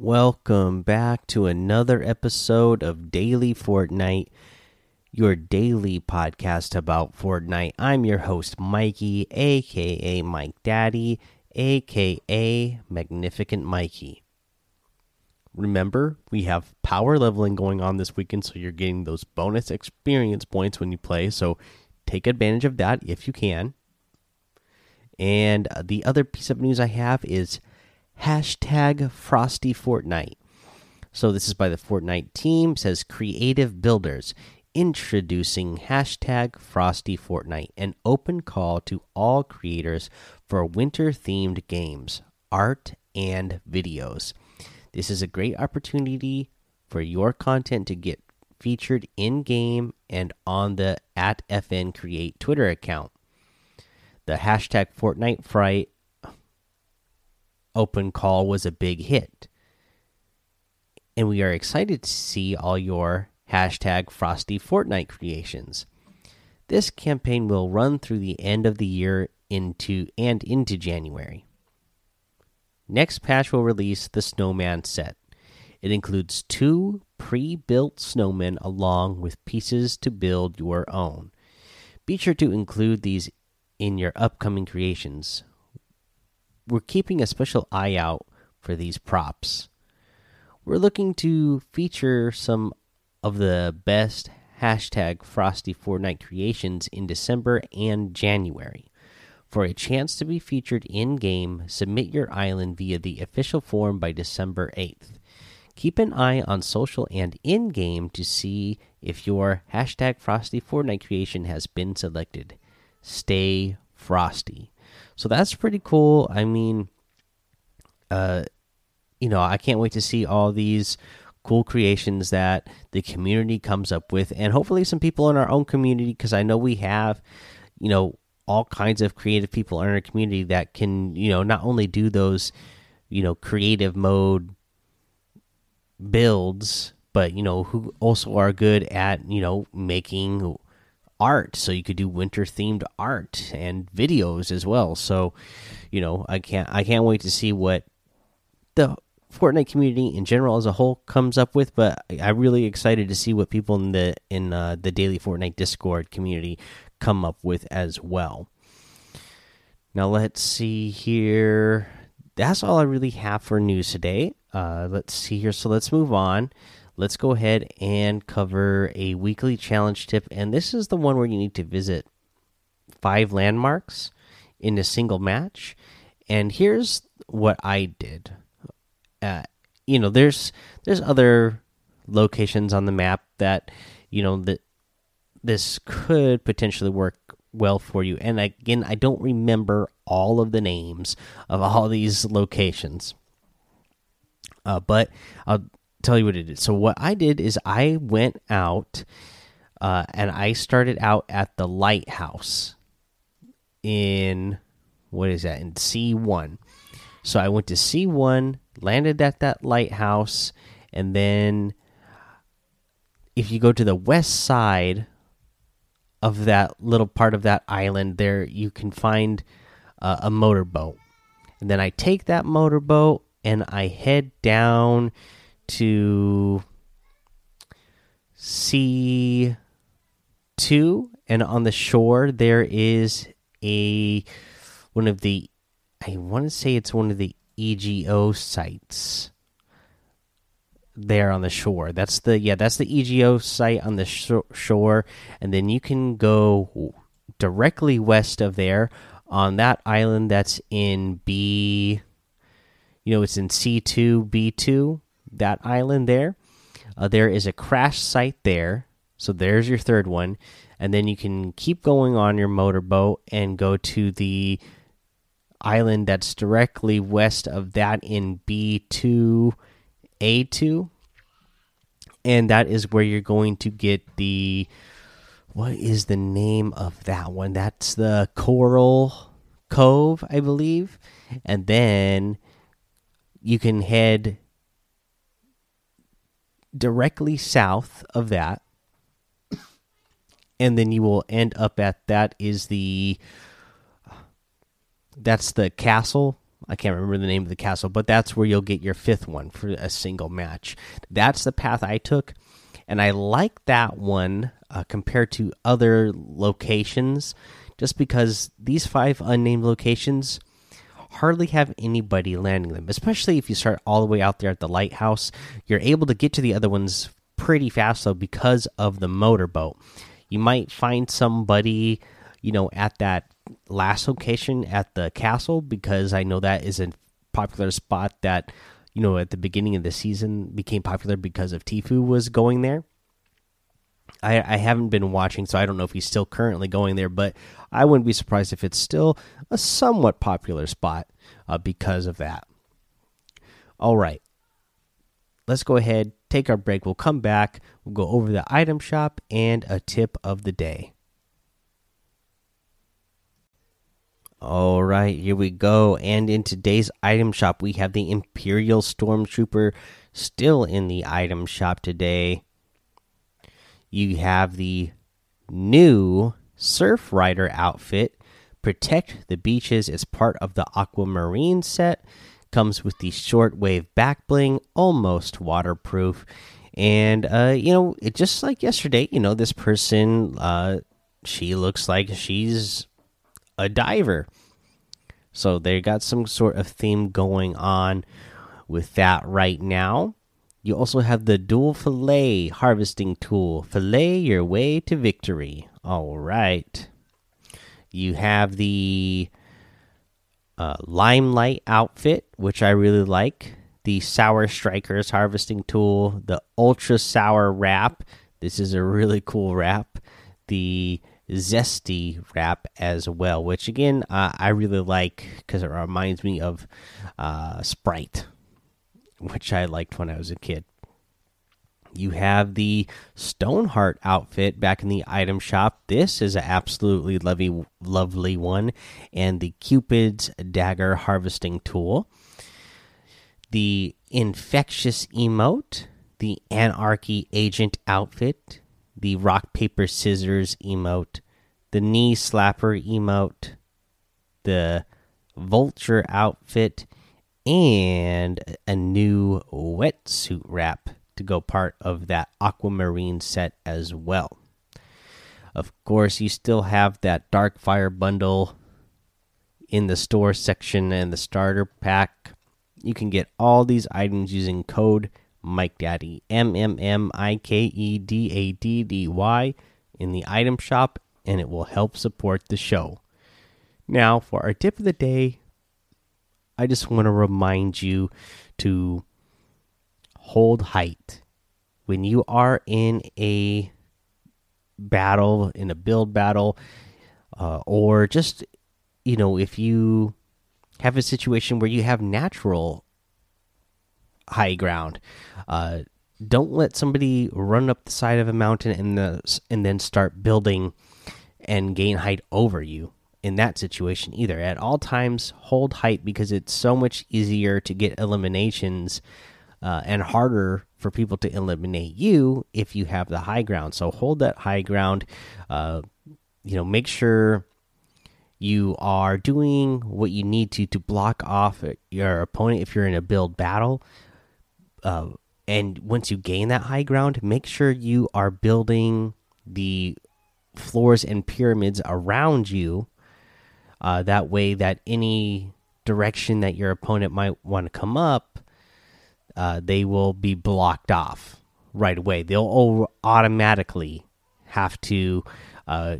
welcome back to another episode of Daily Fortnite, your daily podcast about Fortnite. I'm your host, Mikey, aka Mike Daddy, aka Magnificent Mikey. Remember, we have power leveling going on this weekend, so you're getting those bonus experience points when you play. So take advantage of that if you can. And uh, the other piece of news I have is hashtag Frosty Fortnite. So this is by the Fortnite team. Says creative builders introducing hashtag Frosty Fortnite, an open call to all creators for winter themed games, art, and videos. This is a great opportunity for your content to get featured in game and on the at FN Create Twitter account. The hashtag Fortnite Fright open call was a big hit. And we are excited to see all your hashtag Frosty Fortnite creations. This campaign will run through the end of the year into and into January. Next patch will release the Snowman set. It includes two pre-built snowmen along with pieces to build your own. Be sure to include these in your upcoming creations we're keeping a special eye out for these props. We're looking to feature some of the best hashtag Frosty Fortnite creations in December and January. For a chance to be featured in game, submit your island via the official form by December 8th. Keep an eye on social and in game to see if your hashtag Frosty Fortnite creation has been selected. Stay frosty. So that's pretty cool. I mean, uh, you know, I can't wait to see all these cool creations that the community comes up with, and hopefully some people in our own community, because I know we have, you know, all kinds of creative people in our community that can, you know, not only do those, you know, creative mode builds, but you know, who also are good at, you know, making art. So you could do winter themed art and videos as well. So you know i can't i can't wait to see what the fortnite community in general as a whole comes up with but i'm really excited to see what people in the in uh, the daily fortnite discord community come up with as well. Now let's see here. That's all i really have for news today. Uh, let's see here. So let's move on let's go ahead and cover a weekly challenge tip. And this is the one where you need to visit five landmarks in a single match. And here's what I did. Uh, you know, there's there's other locations on the map that you know that this could potentially work well for you. And again, I don't remember all of the names of all these locations. Uh, but I'll tell you what it is. So what I did is I went out uh, and I started out at the lighthouse in what is that in C one. So I went to C one, landed at that lighthouse, and then if you go to the west side of that little part of that island, there you can find uh, a motorboat. And then I take that motorboat and I head down to C two, and on the shore there is a one of the I want to say it's one of the EGO sites there on the shore. That's the yeah, that's the EGO site on the sh shore, and then you can go directly west of there on that island that's in B. You know, it's in C two B two that island there. Uh, there is a crash site there, so there's your third one, and then you can keep going on your motorboat and go to the island that's directly west of that in B2 A2 and that is where you're going to get the what is the name of that one? That's the coral cove i believe. And then you can head directly south of that and then you will end up at that is the that's the castle I can't remember the name of the castle, but that's where you'll get your fifth one for a single match. That's the path I took, and I like that one uh, compared to other locations, just because these five unnamed locations hardly have anybody landing them, especially if you start all the way out there at the lighthouse. You're able to get to the other ones pretty fast, though, because of the motorboat. You might find somebody, you know, at that last location at the castle because I know that is a popular spot that you know at the beginning of the season became popular because of Tfue was going there. I, I haven't been watching, so I don't know if he's still currently going there, but I wouldn't be surprised if it's still a somewhat popular spot uh, because of that. All right, let's go ahead, take our break. We'll come back. We'll go over the item shop and a tip of the day. All right, here we go. And in today's item shop, we have the Imperial Stormtrooper still in the item shop today. You have the new Surf Rider outfit. Protect the beaches is part of the Aquamarine set. Comes with the shortwave back bling, almost waterproof. And, uh, you know, it just like yesterday, you know, this person, uh, she looks like she's a diver. So they got some sort of theme going on with that right now. You also have the dual fillet harvesting tool. Fillet your way to victory. All right. You have the uh, limelight outfit, which I really like. The sour strikers harvesting tool. The ultra sour wrap. This is a really cool wrap. The zesty wrap as well, which again uh, I really like because it reminds me of uh, Sprite, which I liked when I was a kid. You have the Stoneheart outfit back in the item shop. This is an absolutely lovely, lovely one, and the Cupid's dagger harvesting tool. The infectious emote, the anarchy agent outfit, the rock paper scissors emote, the knee slapper emote, the vulture outfit, and a new wetsuit wrap to go part of that aquamarine set as well. Of course, you still have that dark fire bundle in the store section and the starter pack. You can get all these items using code Mike Daddy M M M I K E D A D D Y in the item shop, and it will help support the show. Now, for our tip of the day, I just want to remind you to hold height when you are in a battle, in a build battle, uh, or just you know if you have a situation where you have natural high ground. Uh, don't let somebody run up the side of a mountain and the and then start building and gain height over you in that situation either. At all times, hold height because it's so much easier to get eliminations uh, and harder for people to eliminate you if you have the high ground. So hold that high ground. Uh, you know, make sure you are doing what you need to to block off your opponent if you're in a build battle uh, and once you gain that high ground, make sure you are building the floors and pyramids around you. Uh, that way, that any direction that your opponent might want to come up, uh, they will be blocked off right away. They'll automatically have to uh,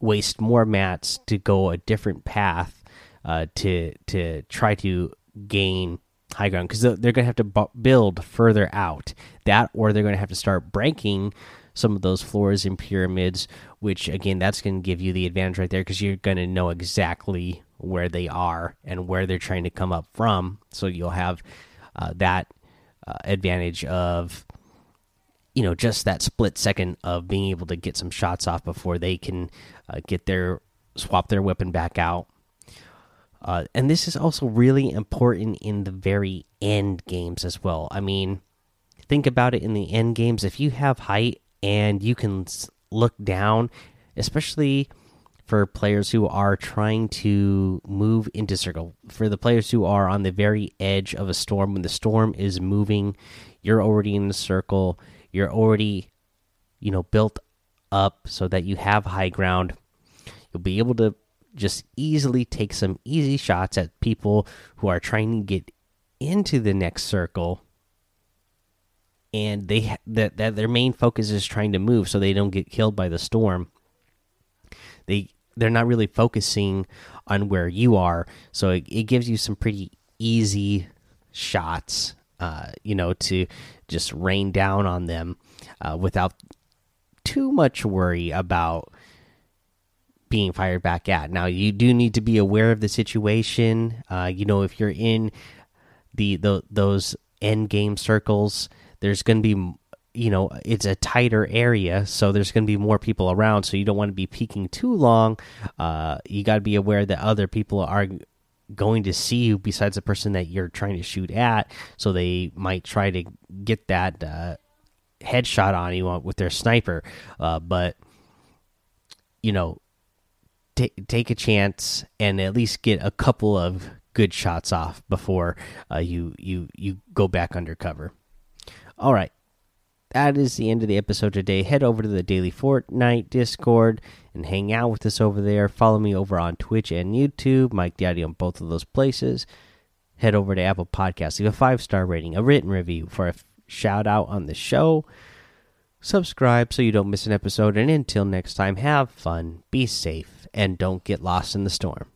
waste more mats to go a different path uh, to to try to gain high ground because they're going to have to build further out that or they're going to have to start breaking some of those floors and pyramids which again that's going to give you the advantage right there because you're going to know exactly where they are and where they're trying to come up from so you'll have uh, that uh, advantage of you know just that split second of being able to get some shots off before they can uh, get their swap their weapon back out uh, and this is also really important in the very end games as well. I mean, think about it in the end games. If you have height and you can look down, especially for players who are trying to move into circle. For the players who are on the very edge of a storm, when the storm is moving, you're already in the circle. You're already, you know, built up so that you have high ground. You'll be able to just easily take some easy shots at people who are trying to get into the next circle and they that that their main focus is trying to move so they don't get killed by the storm. They they're not really focusing on where you are, so it, it gives you some pretty easy shots, uh, you know, to just rain down on them uh, without too much worry about being fired back at. Now you do need to be aware of the situation. Uh, you know, if you're in the, the those end game circles there's going to be you know it's a tighter area so there's going to be more people around so you don't want to be peeking too long. Uh, you got to be aware that other people are going to see you besides the person that you're trying to shoot at so they might try to get that uh, headshot on you with their sniper. Uh, but you know take a chance and at least get a couple of good shots off before uh, you you you go back undercover all right. That is the end of the episode today. Head over to the Daily Fortnite Discord and hang out with us over there. Follow me over on Twitch and YouTube, Mike Daddy on both of those places. Head over to Apple Podcasts, leave a five star rating, a written review for a shout out on the show. Subscribe so you don't miss an episode. And until next time, have fun, be safe, and don't get lost in the storm.